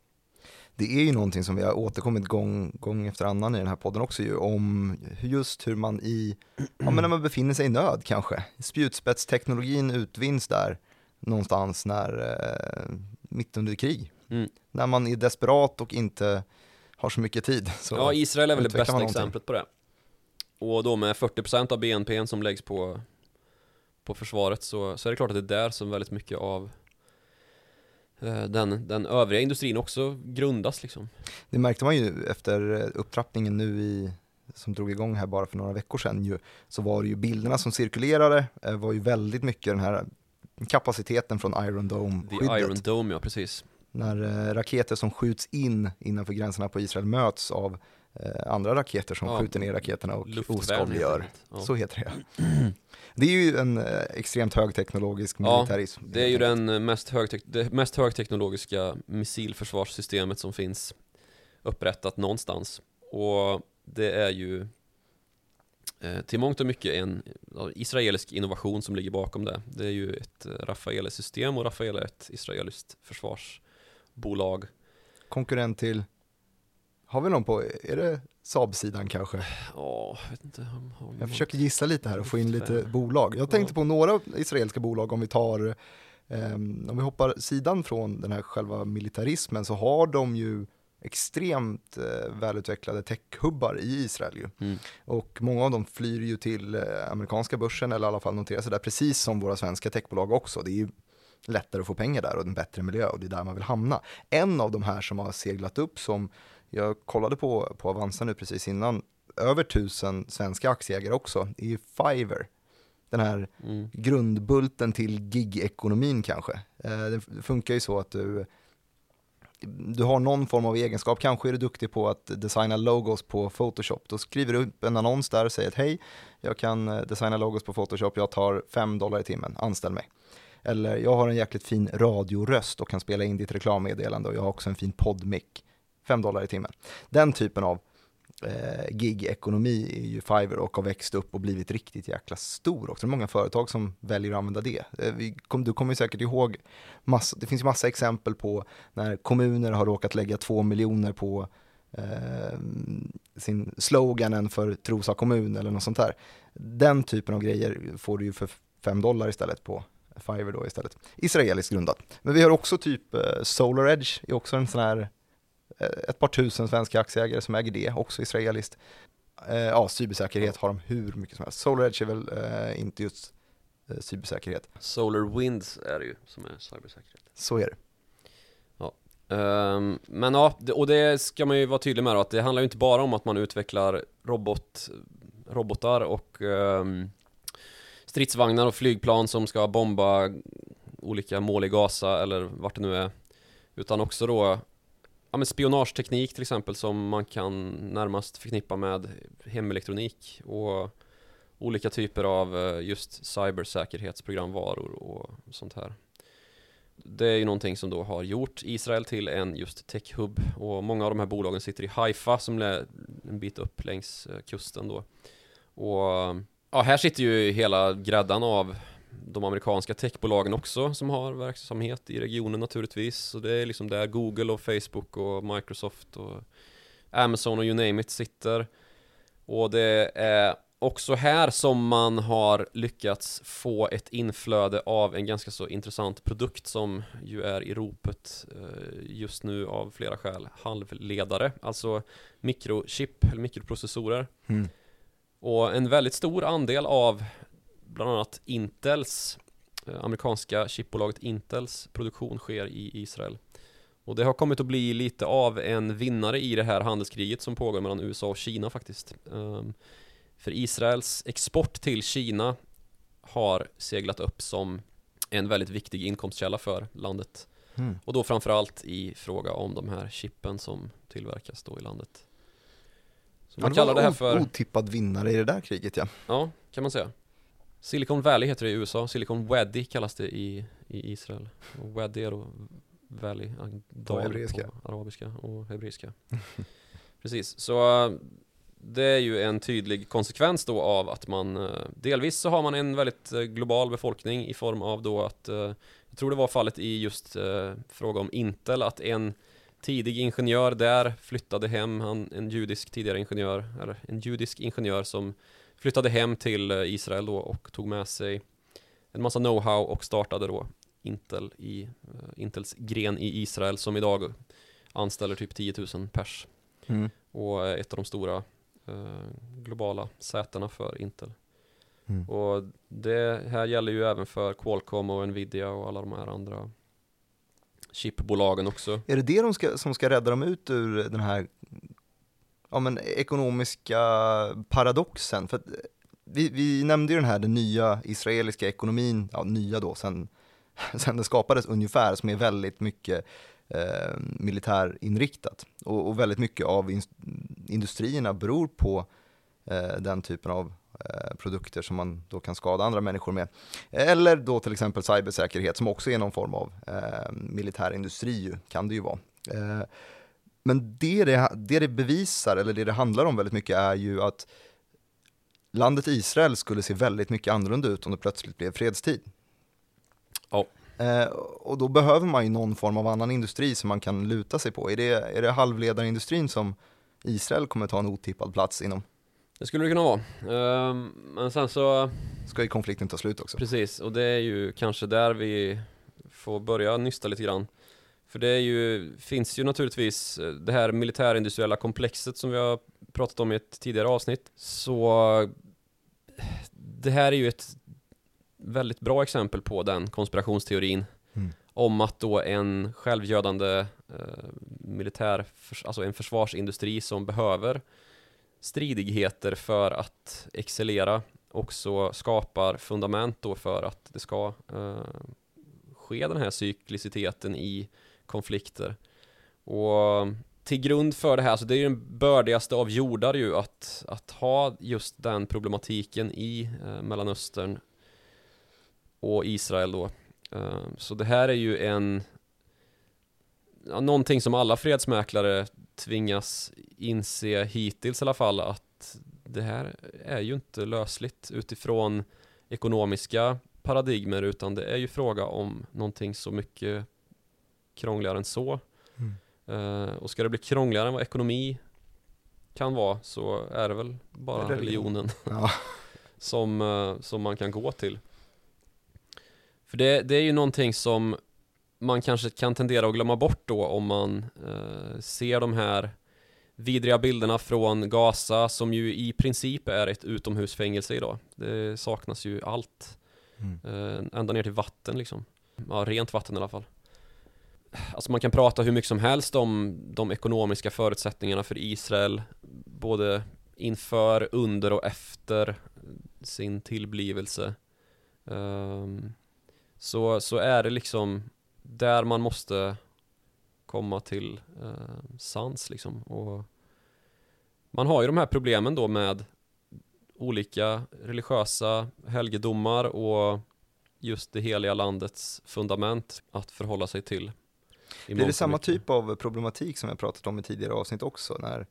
Det är ju någonting som vi har återkommit gång, gång efter annan i den här podden också ju, om just hur man i, ja men när man befinner sig i nöd kanske. Spjutspetsteknologin utvinns där någonstans när, eh, mitt under krig. Mm. När man är desperat och inte har så mycket tid. Så, ja, Israel är väl det bästa exemplet på det. Och då med 40% av BNP som läggs på, på försvaret så, så är det klart att det är där som väldigt mycket av eh, den, den övriga industrin också grundas liksom. Det märkte man ju efter upptrappningen nu i, som drog igång här bara för några veckor sedan ju, så var det ju bilderna som cirkulerade, eh, var ju väldigt mycket den här kapaciteten från Iron The Dome-skyddet. Iron Dome, ja precis. när eh, raketer som skjuts in innanför gränserna på Israel möts av andra raketer som Ja, skjuter ner raketerna och oskadliggör. Ja. Så heter det. Det är ju en eh, extremt högteknologisk Ja, militarism. Det är ju den mest, högtek- det mest högteknologiska missilförsvarssystemet som finns upprättat någonstans. Och det är ju eh, till mångt och mycket en ja, israelisk innovation som ligger bakom det. Det är ju ett eh, Rafael-system och Rafael är ett israeliskt försvarsbolag. Konkurrent till, har vi någon på, är det Saab-sidan kanske? Ja, jag vet inte. Jag försöker gissa lite här och få in lite bolag. Jag tänkte på några israeliska bolag om vi tar, ehm, om vi hoppar sidan från den här själva militarismen så har de ju extremt eh, välutvecklade techhubbar i Israel ju. Mm. Och många av dem flyr ju till eh, amerikanska börsen eller i alla fall noterar sig där precis som våra svenska techbolag också. Det är ju lättare att få pengar där och en bättre miljö och det är där man vill hamna. En av de här som har seglat upp som jag kollade på, på Avanza nu precis innan, över tusen svenska aktieägare också, ju Fiverr. Den här Mm. grundbulten till gig-ekonomin kanske. Eh, Det funkar ju så att du, du har någon form av egenskap, kanske är du duktig på att designa logos på Photoshop. Då skriver du upp en annons där och säger att hej, jag kan eh, designa logos på Photoshop, jag tar 5 dollar i timmen, anställ mig. Eller jag har en jäkligt fin radioröst och kan spela in ditt reklammeddelande och jag har också en fin poddmick, 5 dollar i timmen. Den typen av eh, gig-ekonomi är ju Fiverr och har växt upp och blivit riktigt jäkla stor också. Det är många företag som väljer att använda det. Eh, vi kom, du kommer ju säkert ihåg, massa, det finns ju massa exempel på när kommuner har råkat lägga två miljoner på eh, sin sloganen för Trosa kommun eller något sånt där. Den typen av grejer får du ju för 5 dollar istället på Fiverr då istället. Israeliskt grundat. Men vi har också typ eh, Solar Edge, är också en sån här ett par tusen svenska aktieägare som äger det, också israeliskt. Eh, ja, cybersäkerhet har de hur mycket som helst. Solar Edge är väl eh, inte just eh, cybersäkerhet. Solar Winds är det ju som är cybersäkerhet. Så är det. Ehm, men ja, och det ska man ju vara tydlig med då, att det handlar ju inte bara om att man utvecklar robot, robotar och ehm, stridsvagnar och flygplan som ska bomba olika mål i Gaza eller vart det nu är. Utan också då ja, men spionageteknik till exempel som man kan närmast förknippa med hemelektronik och olika typer av eh, just cybersäkerhetsprogramvaror och sånt här. Det är ju någonting som då har gjort Israel till en just techhub och många av de här bolagen sitter i Haifa som är en bit upp längs eh, kusten då. Och ja, här sitter ju hela gräddan av de amerikanska techbolagen också som har verksamhet i regionen naturligtvis. Så det är liksom där Google och Facebook och Microsoft och Amazon och you name it sitter. Och det är också här som man har lyckats få ett inflöde av en ganska så intressant produkt som ju är i ropet eh, just nu av flera skäl. Halvledare, alltså mikrochip eller mikroprocessorer. Mm. Och en väldigt stor andel av bland annat Intels, eh, amerikanska chipbolaget Intels produktion sker i Israel. Och det har kommit att bli lite av en vinnare i det här handelskriget som pågår mellan USA och Kina faktiskt. Um, för Israels export till Kina har seglat upp som en väldigt viktig inkomstkälla för landet. Mm. Och då framförallt i fråga om de här chippen som tillverkas då i landet. Så man Ja, kallar det här för, Otippad vinnare i det där kriget ja. ja, kan man säga. Silicon Valley heter det i USA, Silicon Valley kallas det i, i Israel. Och Valley är då Valley, dal hebreiska. på arabiska och hebreiska. Precis, så det är ju en tydlig konsekvens då av att man äh, Delvis så har man en väldigt äh, global befolkning i form av då att äh, Jag tror det var fallet i just fråga om Intel att en tidig ingenjör där flyttade hem, han, en judisk tidigare ingenjör, eller en judisk ingenjör som flyttade hem till äh, Israel då och tog med sig en massa know-how och startade då Intel i äh, Intels gren i Israel som idag anställer typ 10 000 pers Mm. och är ett av de stora eh, globala sätena för Intel. Mm. Och det här gäller ju även för Qualcomm och Nvidia och alla de här andra chipbolagen också. Är det det de ska, som ska rädda dem ut ur den här ja, men ekonomiska paradoxen? För att eh, vi, vi nämnde ju den här den nya israeliska ekonomin, ja nya då, sen, sen den skapades ungefär, som är väldigt mycket eh, militärinriktat. Och, och väldigt mycket av in, industrierna beror på eh, den typen av eh, produkter som man då kan skada andra människor med. Eller då till exempel cybersäkerhet som också är någon form av eh, militär industri, kan det ju vara. Eh, men det det, det det bevisar, eller det det handlar om väldigt mycket är ju att landet Israel skulle se väldigt mycket annorlunda ut om det plötsligt blev fredstid. Ja. Eh, och då behöver man ju någon form av annan industri som man kan luta sig på. Är det, är det halvledarindustrin som Israel kommer ta en otippad plats inom? Det skulle det kunna vara. Ehm, men sen så, Ska ju konflikten ta slut också. precis, och det är ju kanske där vi får börja nysta lite grann. För det är ju, finns ju naturligtvis eh, det här militärindustriella komplexet som vi har pratat om i ett tidigare avsnitt. Så det här är ju ett väldigt bra exempel på den konspirationsteorin Mm. om att då en självgödande eh, militär, alltså en försvarsindustri som behöver stridigheter för att excellera också skapar fundament då för att det ska eh, ske den här cykliciteten i konflikter. Och till grund för det här, så det är ju den bördigaste av jordar ju att, att ha just den problematiken i eh, Mellanöstern och Israel då. Eh, så det här är ju en ja, någonting som alla fredsmäklare tvingas inse hittills i alla fall att det här är ju inte lösligt utifrån ekonomiska paradigmer utan det är ju fråga om någonting så mycket krångligare än så. Mm. Eh, och ska det bli krångligare än vad ekonomi kan vara så är det väl bara Religion. religionen Ja. som, eh, som man kan gå till. För det, det är ju någonting som man kanske kan tendera att glömma bort då om man eh, ser de här vidriga bilderna från Gaza som ju i princip är ett utomhusfängelse idag. Det saknas ju allt, Mm. eh, ända ner till vatten liksom. Ja, rent vatten i alla fall. Alltså man kan prata hur mycket som helst om de ekonomiska förutsättningarna för Israel, både inför, under och efter sin tillblivelse. Ehm, så, så är det liksom där man måste komma till eh, sans liksom. Och man har ju de här problemen då med olika religiösa helgedomar och just det heliga landets fundament att förhålla sig till i Det samma typ av problematik som jag pratat om i tidigare avsnitt också, när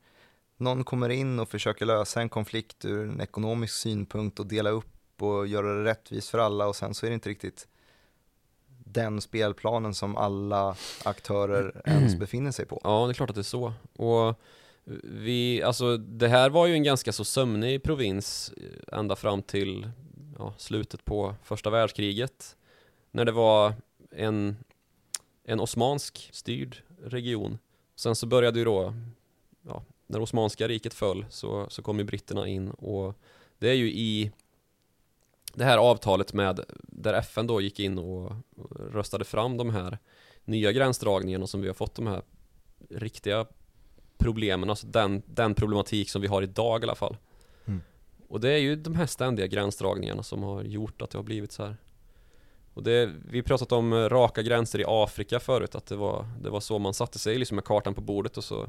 någon kommer in och försöker lösa en konflikt ur en ekonomisk synpunkt och dela upp upp och göra det rättvist för alla och sen så är det inte riktigt den spelplanen som alla aktörer ens befinner sig på. Ja, det är klart att det är så. Och vi, alltså det här var ju en ganska så sömnig provins eh, ända fram till ja, slutet på första världskriget. När det var en, en osmansk styrd region. Sen så började ju då, ja, när Osmanska riket föll så, så kom ju britterna in och det är ju i det här avtalet med, där FN då gick in och röstade fram de här nya gränsdragningarna som vi har fått de här riktiga problemen, alltså den, den problematik som vi har idag i alla fall. Mm. Och det är ju de här ständiga gränsdragningarna som har gjort att det har blivit så här. Och det, vi pratat om eh, raka gränser i Afrika förut, att det var, det var så man satte sig liksom med kartan på bordet och så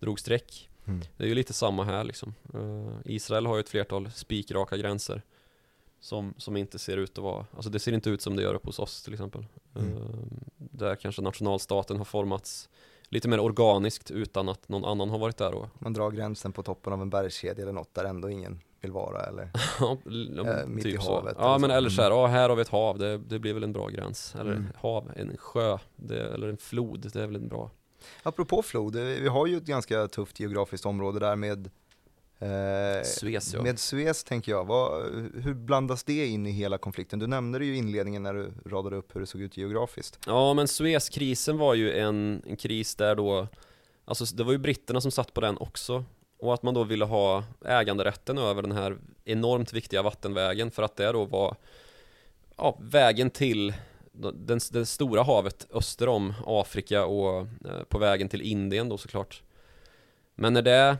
drog streck. Mm. Det är ju lite samma här liksom. Uh, Israel har ju ett flertal spikraka gränser som, som inte ser ut att vara, alltså det ser inte ut som det gör upp hos oss till exempel. Mm. Uh, där kanske nationalstaten har formats lite mer organiskt utan att någon annan har varit där och Man drar gränsen på toppen av en bergskedja eller något där ändå ingen vill vara eller? Ja, Eh, mitt i så. havet Ja eller men så. eller så här, ja här har vi ett hav, det, det blir väl en bra gräns. Eller Mm. hav, en sjö, det, eller en flod, det är väl en bra. Apropå flod, eh, vi har ju ett ganska tufft geografiskt område där med eh, Suez ja. Med Suez tänker jag, vad, hur blandas det in i hela konflikten? Du nämnde det ju i inledningen när du radade upp hur det såg ut geografiskt. Ja men Suezkrisen var ju en, en kris där då Alltså det var ju britterna som satt på den också och att man då ville ha äganderätten över den här enormt viktiga vattenvägen för att det då var ja, vägen till den, det stora havet öster om Afrika och eh, på vägen till Indien då såklart. Men när det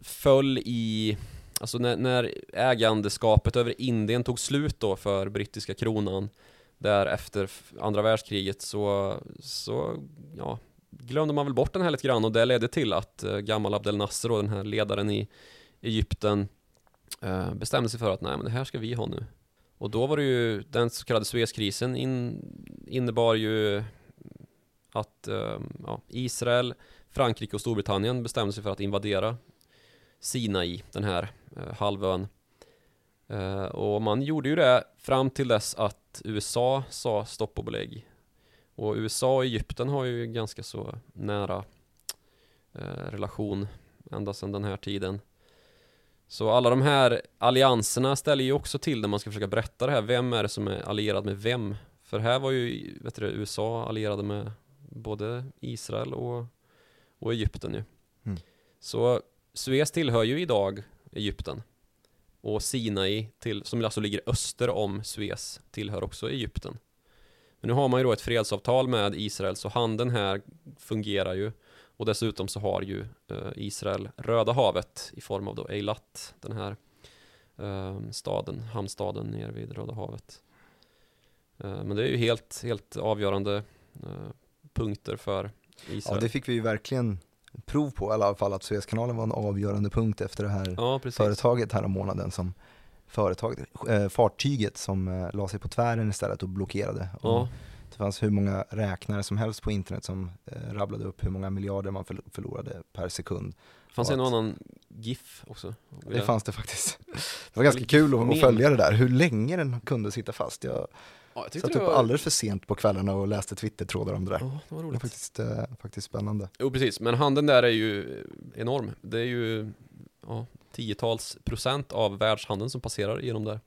föll i Alltså när, när ägandeskapet över Indien tog slut då för brittiska kronan där efter andra världskriget så, så ja, glömde man väl bort den här lite grann och det ledde till att eh, Abdel Nasser och den här ledaren i Egypten eh, bestämde sig för att nej men det här ska vi ha nu. Och då var det ju den så kallade Suezkrisen in, innebar ju att eh, ja, Israel, Frankrike och Storbritannien bestämde sig för att invadera Sinai, den här eh, halvön. Eh, och man gjorde ju det fram till dess att USA sa stopp och belägg. Och USA och Egypten har ju ganska så nära eh, relation ända sedan den här tiden. Så alla de här allianserna ställer ju också till när man ska försöka berätta det här. Vem är det som är allierad med vem? För här var ju vet du, USA allierade med både Israel och, och Egypten ju. Mm. Så Suez tillhör ju idag Egypten. Och Sinai, till, som alltså ligger öster om Suez, tillhör också Egypten. Men nu har man ju då ett fredsavtal med Israel, så handeln här fungerar ju. Och dessutom så har ju eh, Israel Röda havet i form av då Eilat, den här eh, staden, hamnstaden nere vid Röda havet. Eh, men det är ju helt, helt avgörande punkter för Ja, Israel. det fick vi ju verkligen prov på i alla fall att Suezkanalen var en avgörande punkt efter det här Ja, företaget här om månaden som företaget, eh, fartyget som eh, la sig på tvären istället och blockerade. Och Ja, Det fanns hur många räknare som helst på internet som eh, rabblade upp hur många miljarder man förl- förlorade per sekund. fanns och att- annan GIF också. Det fanns det faktiskt. Det var ganska kul att, följa det där, hur länge den kunde sitta fast. Jag Ja, jag satt det upp var... alldeles för sent på kvällarna och läste Twitter-trådar om det där. Ja, det var Det var roligt. faktiskt, eh, faktiskt spännande. Jo precis, men handeln där är ju enorm. Det är ju ja, tiotals procent av världshandeln som passerar genom där.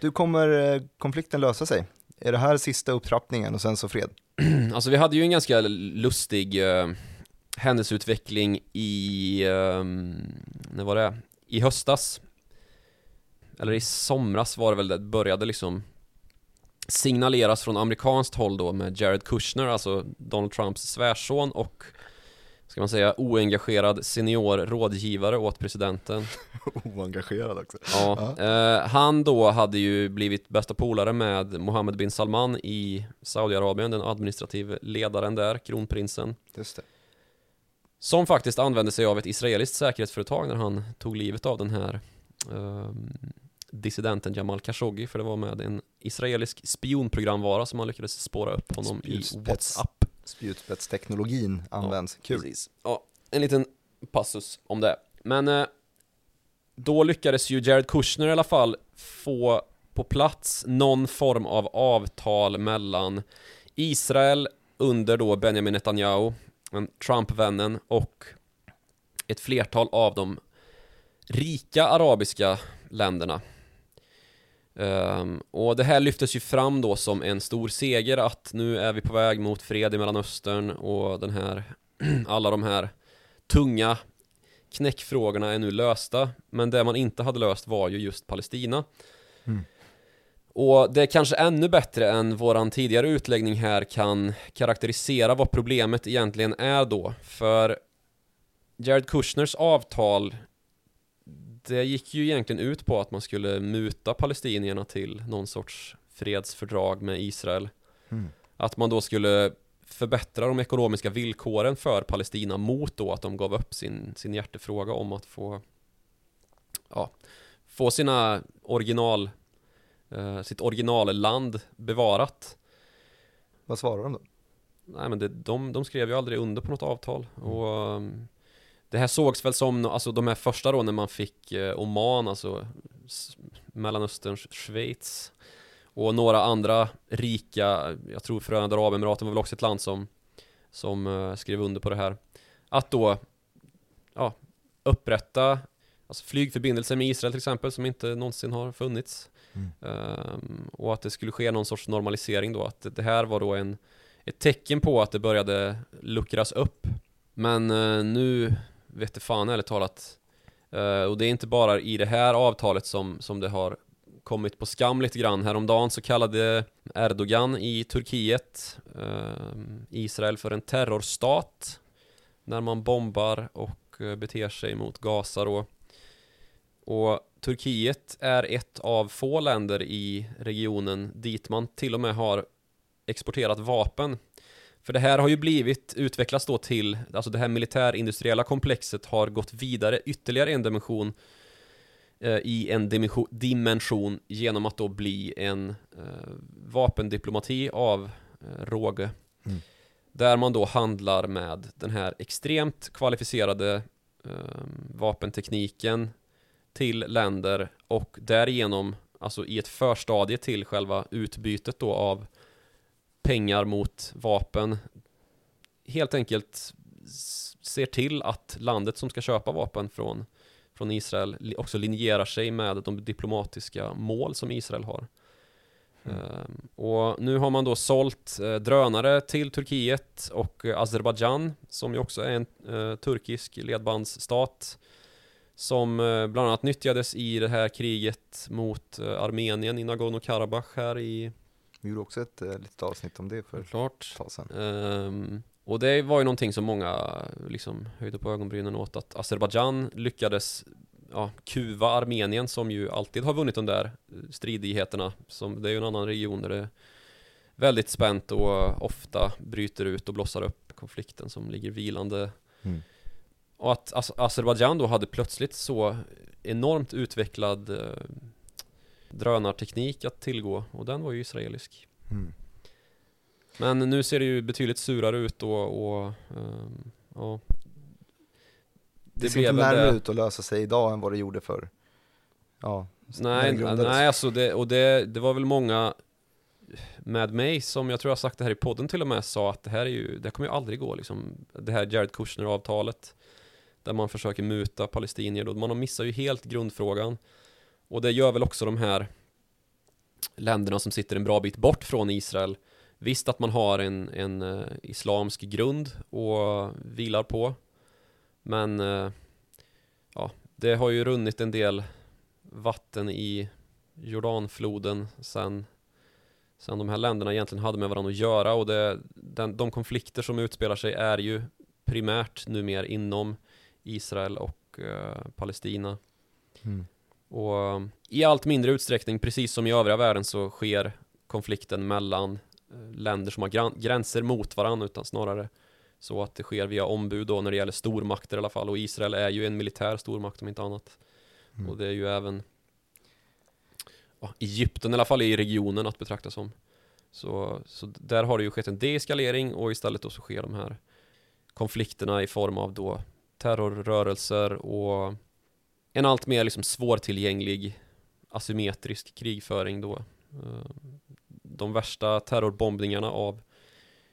Du, kommer eh, konflikten lösa sig? Är det här sista upptrappningen och sen så fred? Alltså vi hade ju en ganska lustig eh, händelseutveckling i, eh, när var det? I höstas. Eller i somras var det väl det började liksom signaleras från amerikanskt håll då med Jared Kushner, alltså Donald Trumps svärson och ska man säga oengagerad senior rådgivare åt presidenten. Oengagerad också. Ja, eh, han då hade ju blivit bästa polare med Mohammed bin Salman i Saudiarabien, den administrative ledaren där, kronprinsen. Just det. Som faktiskt använde sig av ett israeliskt säkerhetsföretag när han tog livet av den här ehm, dissidenten Jamal Khashoggi, för det var med en israelisk spionprogramvara som man lyckades spåra upp honom i Spjutspets. WhatsApp. Spjutspetsteknologin används. Kul. Precis. Ja, en liten passus om det. Men eh, då lyckades ju Jared Kushner i alla fall få på plats någon form av avtal mellan Israel under då Benjamin Netanyahu, Trump-vännen och ett flertal av de rika arabiska länderna. Um, och det här lyftes ju fram då som en stor seger att nu är vi på väg mot fred i Mellanöstern och den här alla de här tunga knäckfrågorna är nu lösta. Men det man inte hade löst var ju just Palestina. Mm. Och det är kanske ännu bättre än våran tidigare utläggning här kan karaktärisera vad problemet egentligen är då. För Jared Kushners avtal det gick ju egentligen ut på att man skulle muta palestinierna till någon sorts fredsfördrag med Israel. Mm. Att man då skulle förbättra de ekonomiska villkoren för Palestina mot då att de gav upp sin, sin hjärtefråga om att få ja, få sina original eh, sitt originalland bevarat. Vad svarar de då? Nej men det, de, de skrev ju aldrig under på något avtal mm. och um, det här sågs väl som, alltså de här första då när man fick eh, Oman, alltså Mellanösterns Schweiz och några andra rika, jag tror Förenade Arabemiraten var väl också ett land som som uh, skrev under på det här. Att då ja, upprätta alltså flygförbindelser med Israel till exempel som inte någonsin har funnits. Mm. um, och att det skulle ske någon sorts normalisering då att det här var då en ett tecken på att det började luckras upp. Men uh, nu vete fan ärligt talat. Uh, och det är inte bara i det här avtalet som, som det har kommit på skam lite grann. Häromdagen så kallade Erdogan i Turkiet uh, Israel för en terrorstat när man bombar och eh, beter sig mot Gaza då. Och Turkiet är ett av få länder i regionen dit man till och med har exporterat vapen för det här har ju blivit, utvecklats då till, alltså det här militärindustriella komplexet har gått vidare ytterligare en dimension eh, i en dimension, dimension, genom att då bli en eh, vapendiplomati av eh, råge. Mm. Där man då handlar med den här extremt kvalificerade eh, vapentekniken till länder och därigenom, alltså i ett förstadie till själva utbytet då av pengar mot vapen helt enkelt ser till att landet som ska köpa vapen från, från Israel också linjerar sig med de diplomatiska mål som Israel har. Mm. Um, och nu har man då sålt uh, drönare till Turkiet och uh, Azerbajdzjan som ju också är en uh, turkisk ledbandsstat som bland annat nyttjades i det här kriget mot Armenien i Nagorno-Karabach här i vi gjorde också ett eh, litet avsnitt om det för Klart. ett tag sedan. Um, och det var ju någonting som många liksom höjde på ögonbrynen åt att Azerbajdzjan lyckades ja, kuva Armenien som ju alltid har vunnit de där stridigheterna. Som, det är ju en annan region där det är väldigt spänt och ofta bryter ut och blossar upp konflikten som ligger vilande. Mm. Och att Azerbajdzjan då hade plötsligt så enormt utvecklad eh, drönarteknik att tillgå och den var ju israelisk. Mm. Men nu ser det ju betydligt surare ut och, och um, ja. Det, det ser inte närmare ut att lösa sig idag än vad det gjorde för Ja Nej, nej alltså det, och det, det var väl många med mig som jag tror jag sagt det här i podden till och med sa att det här är ju, det kommer ju aldrig gå liksom Det här Jared Kushner-avtalet Där man försöker muta palestinier då, man har missat ju helt grundfrågan och det gör väl också de här länderna som sitter en bra bit bort från Israel. Visst att man har en, en uh, islamsk grund och vilar på Men uh, ja, det har ju runnit en del vatten i Jordanfloden sen, sen de här länderna egentligen hade med varandra att göra. Och det, den, de konflikter som utspelar sig är ju primärt numera inom Israel och uh, Palestina. Mm. Och i allt mindre utsträckning, precis som i övriga världen, så sker konflikten mellan eh, länder som har gränser mot varandra, utan snarare så att det sker via ombud då när det gäller stormakter i alla fall. Och Israel är ju en militär stormakt om inte annat. Mm. Och det är ju även ja, Egypten i alla fall i regionen att betrakta som. Så, så där har det ju skett en deeskalering och istället då så sker de här konflikterna i form av då terrorrörelser och en allt mer liksom svårtillgänglig asymmetrisk krigföring då. Eh, de värsta terrorbombningarna av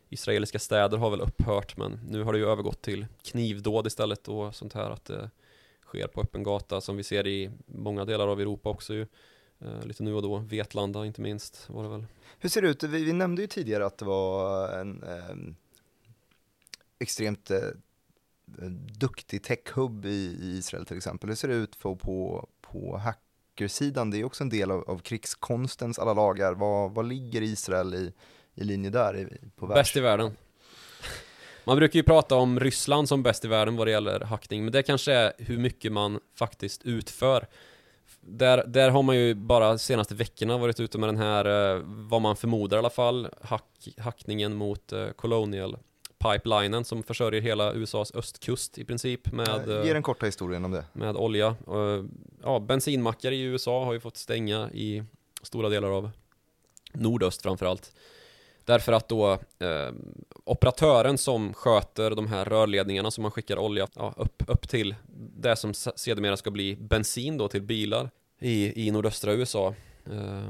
israeliska städer har väl upphört men nu har det ju övergått till knivdåd istället och sånt här att det sker på öppen gata som vi ser i många delar av Europa också ju. Eh, lite nu och då, Vetlanda inte minst var det väl. Hur ser det ut? Vi, vi nämnde ju tidigare att det var en eh, extremt eh, duktig tech-hub i, i, Israel till exempel. Hur ser det ut för, på, på hackersidan? Det är också en del av, av krigskonstens alla lagar. Vad, vad ligger Israel i, i linje där i, på världs? Bäst i världen. Man brukar ju prata om Ryssland som bäst i världen vad det gäller hackning, men det kanske är hur mycket man faktiskt utför. Där, där har man ju bara senaste veckorna varit ute med den här, eh, vad man förmodar i alla fall, hack, hackningen mot eh, Colonial pipelinen som försörjer hela USAs östkust i princip med Ge eh, den korta historien om det. Med olja. Ja, bensinmackar i USA har ju fått stänga i stora delar av nordöst framförallt. Därför att då eh, operatören som sköter de här rörledningarna som man skickar olja ja, upp, upp till det som sedermera ska bli bensin då till bilar i, i nordöstra USA. Eh,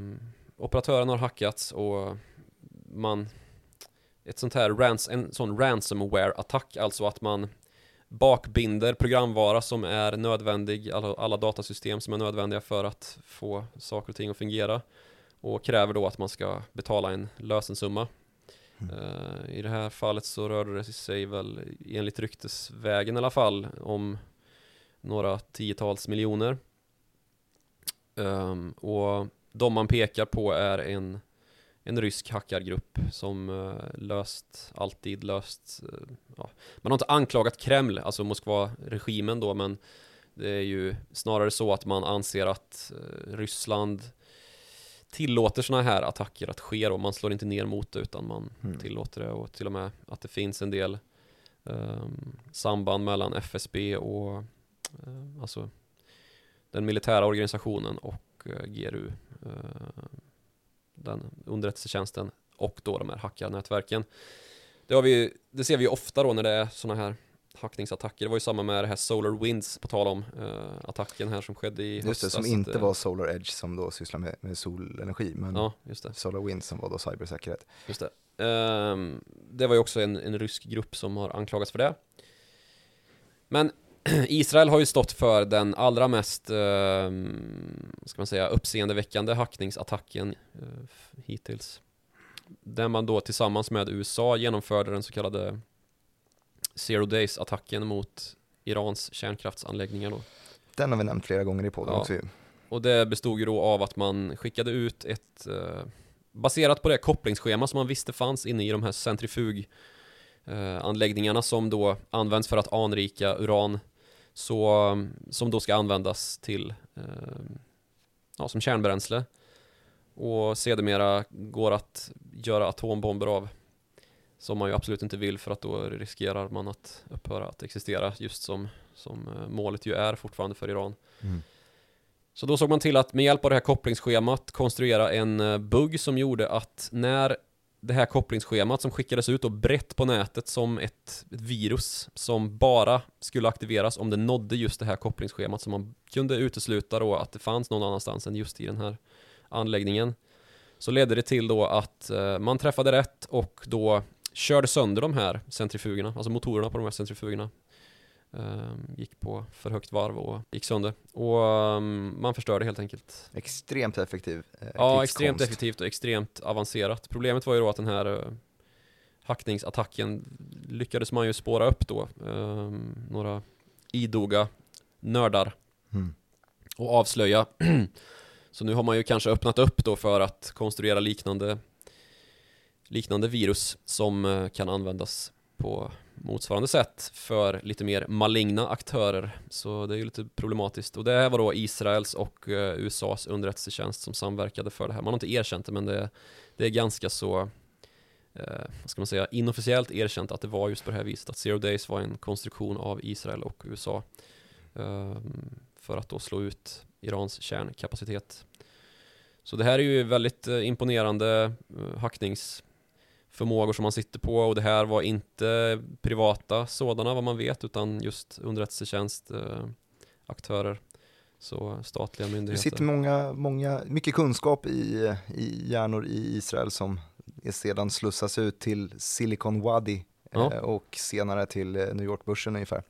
operatören har hackats och man ett sånt här rans, en sån ransomware-attack, alltså att man bakbinder programvara som är nödvändig, alla, alla datasystem som är nödvändiga för att få saker och ting att fungera och kräver då att man ska betala en lösensumma. Mm. Uh, I det här fallet så rörde det sig väl enligt ryktesvägen i alla fall om några tiotals miljoner. Um, och de man pekar på är en, en rysk hackargrupp som uh, löst, alltid löst, uh, ja. man har inte anklagat Kreml, alltså Moskva-regimen då, men det är ju snarare så att man anser att Ryssland tillåter sådana här attacker att ske och man slår inte ner mot det utan man mm. tillåter det och till och med att det finns en del um, samband mellan FSB och uh, alltså den militära organisationen och uh, GRU uh, den underrättelsetjänsten och då de här hackarnätverken. Det, har vi, det ser vi ofta då när det är sådana här hackningsattacker. Det var ju samma med det här Solar Winds, på tal om uh, attacken här som skedde i Just höstas. det, som inte att, var Solar Edge som då sysslar med, med solenergi, men ja, just. Solar Winds som var då cybersäkerhet. Just det. Um, det var ju också en, en rysk grupp som har anklagats för det. Men Israel har ju stått för den allra mest, uh, ska man säga, uppseendeväckande hackningsattacken uh, hittills. Där man då tillsammans med USA genomförde den så kallade Zero Days-attacken mot Irans kärnkraftsanläggningar då. Den har vi nämnt flera gånger i podden ja. också Och det bestod ju då av att man skickade ut ett eh, Baserat på det kopplingsschema som man visste fanns inne i de här centrifug eh, anläggningarna som då används för att anrika uran så, som då ska användas till eh, ja, som kärnbränsle och sedermera går att göra atombomber av som man ju absolut inte vill för att då riskerar man att upphöra att existera just som, som eh, målet ju är fortfarande för Iran. Mm. Så då såg man till att med hjälp av det här kopplingsschemat konstruera en eh, bugg som gjorde att när det här kopplingsschemat som skickades ut och brett på nätet som ett, ett, virus som bara skulle aktiveras om det nådde just det här kopplingsschemat som man kunde utesluta då att det fanns någon annanstans än just i den här anläggningen. Så ledde det till då att eh, man träffade rätt och då körde sönder de här centrifugerna, alltså motorerna på de här centrifugerna. Um, gick på för högt varv och gick sönder. Och um, man förstörde helt enkelt. Extremt effektiv eh, Ja, extremt effektivt och extremt avancerat. Problemet var ju då att den här uh, hackningsattacken lyckades man ju spåra upp då. Um, några idoga nördar. Mm. Och avslöja. Så nu har man ju kanske öppnat upp då för att konstruera liknande liknande virus som eh, kan användas på motsvarande sätt för lite mer maligna aktörer. Så det är ju lite problematiskt. Och det här var då Israels och eh, USAs underrättelsetjänst som samverkade för det här. Man har inte erkänt det men det, det är ganska så eh, vad ska man säga, inofficiellt erkänt att det var just på det här viset att Zero Days var en konstruktion av Israel och USA eh, för att då slå ut Irans kärnkapacitet. Så det här är ju väldigt eh, imponerande eh, hacknings förmågor som man sitter på och det här var inte privata sådana vad man vet utan just underrättelsetjänst eh, aktörer Så statliga Det myndigheter. sitter många, många, mycket kunskap i, i hjärnor i Israel som sedan slussas ut till Silicon Wadi Ja. eh, och senare till eh, New York-börsen ungefär.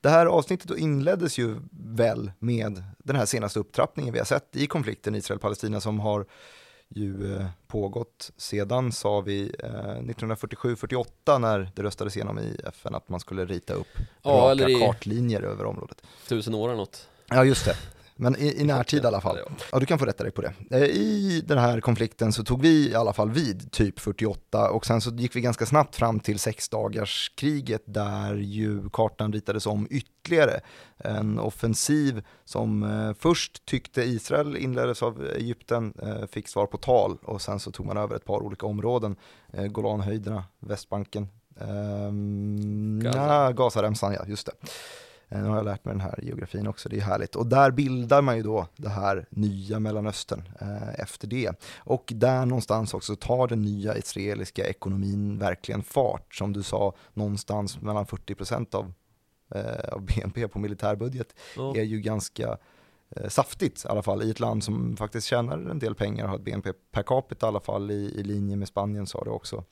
Det här avsnittet inleddes ju väl med den här senaste upptrappningen vi har sett i konflikten Israel-Palestina som har ju eh, pågått sedan, sa vi, eh, 1947-48 när det röstades igenom i FN att man skulle rita upp Ja, raka i- kartlinjer över området. Tusen år eller något. Ja, just det. Men i, i närtid i alla fall. Ja, du kan få rätta dig på det. Eh, I den här konflikten så tog vi i alla fall vid typ 48 och sen så gick vi ganska snabbt fram till sexdagarskriget där ju kartan ritades om ytterligare. En offensiv som eh, först tyckte Israel inleddes av Egypten, eh, fick svar på tal och sen så tog man över ett par olika områden. Golanhöjderna, Västbanken, ehm, Gaza. ja, Gazaremsan, ja just det. Eh, Nu har jag lärt mig den här geografin också, det är härligt. Och där bildar man ju då det här nya Mellanöstern eh, efter det. Och där någonstans också tar den nya israeliska ekonomin verkligen fart. Som du sa, någonstans mellan 40% av, eh, av BNP på militärbudget Ja. är ju ganska eh, saftigt i alla fall i ett land som faktiskt tjänar en del pengar och har ett BNP per capita i alla fall i, i linje med Spanien sa det också.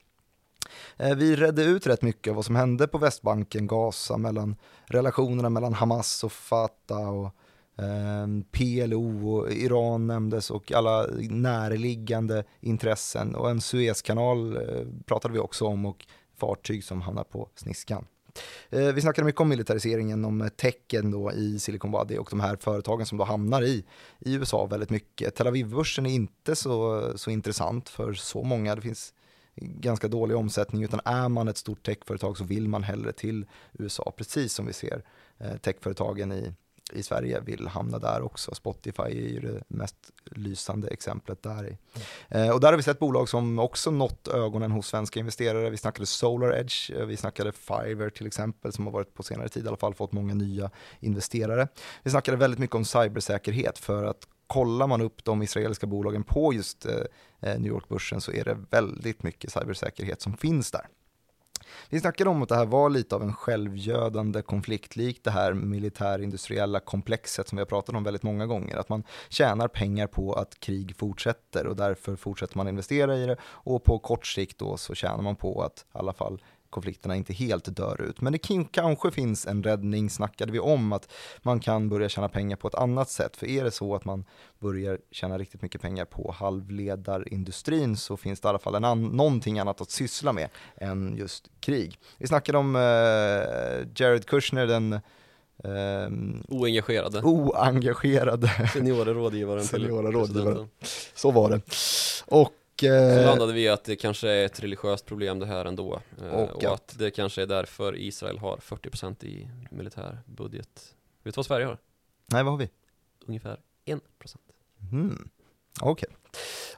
Eh, vi redde ut rätt mycket av vad som hände på Västbanken, Gaza, mellan relationerna mellan Hamas och Fatah och eh, PLO och Iran nämndes och alla närliggande intressen och en Suezkanal eh, pratade vi också om och fartyg som hamnar på sniskan. Eh, vi snackade mycket om militariseringen, om tecken då i Silicon Valley och de här företagen som då hamnar i, i USA väldigt mycket. Tel Aviv-börsen är inte så, så intressant för så många. Det finns ganska dålig omsättning utan är man ett stort techföretag så vill man hellre till USA precis som vi ser eh, techföretagen i, i Sverige vill hamna där också. Spotify är ju det mest lysande exemplet där. i. Eh, och där har vi sett bolag som också nått ögonen hos svenska investerare. Vi snackade SolarEdge, eh, vi snackade Fiverr till exempel som har varit på senare tid i alla fall fått många nya investerare. Vi snackade väldigt mycket om cybersäkerhet för att kollar man upp de israeliska bolagen på just eh, eh, New York-börsen så är det väldigt mycket cybersäkerhet som finns där. Vi snackade om att det här var lite av en självgödande konflikt, likt det här militärindustriella komplexet som vi har pratat om väldigt många gånger. Att man tjänar pengar på att krig fortsätter och därför fortsätter man investera i det och på kort sikt då så tjänar man på att i alla fall konflikterna inte helt dör ut. Men det kanske finns en räddning, snackade vi om, att man kan börja tjäna pengar på ett annat sätt. För är det så att man börjar tjäna riktigt mycket pengar på halvledarindustrin så finns det i alla fall en an- någonting annat att syssla med än just krig. Vi snackade om eh, Jared Kushner, den ehm, Oengagerade. oengagerade, Seniora rådgivaren Seniora rådgivaren. så var det. Och, Så eh, landade vi att det kanske är ett religiöst problem det här ändå. eh, Och Och, att- det kanske är därför Israel har 40% i militär budget. Vet du vad Sverige har? nej vad har vi? Ungefär 1%. Mm. Okej.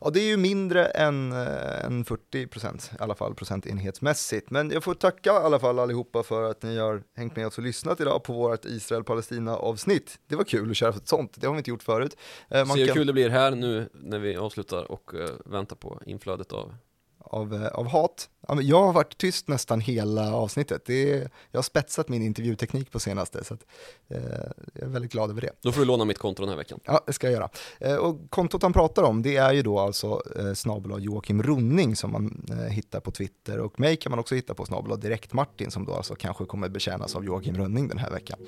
Ja, det är ju mindre än, eh, än 40 procent, i alla fall procentenhetsmässigt. Men jag får tacka i alla fall allihopa för att ni har hängt med oss och lyssnat idag på vårt Israel-Palestina-avsnitt. Det var kul att köra ett sånt, det har vi inte gjort förut. Eh, Se hur kul det blir här nu när vi avslutar och eh, väntar på inflödet av av, eh, av hat. Jag har varit tyst nästan hela avsnittet. Det är, jag har spetsat min intervjuteknik på senaste, så att, eh, jag är väldigt glad över det. Då får du låna mitt konto den här veckan. Ja, det ska jag göra. Eh, och kontot han pratar om, det är ju då alltså eh, snabel Joakim Running som man eh, hittar på Twitter och mig kan man också hitta på snabel Direkt Martin som då alltså kanske kommer betjänas av Joakim Running den här veckan.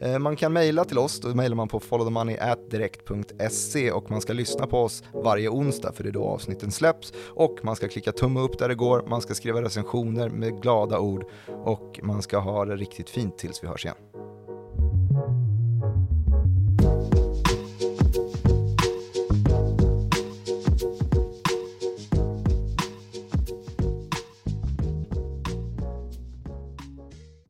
Eh, man kan mejla till oss, då mejlar man på followthemoney@direkt.se och man ska lyssna på oss varje onsdag för det är då avsnitten släpps och man ska klicka tumme upp där det går, man ska skriva recensioner med glada ord och man ska ha det riktigt fint tills vi hörs igen.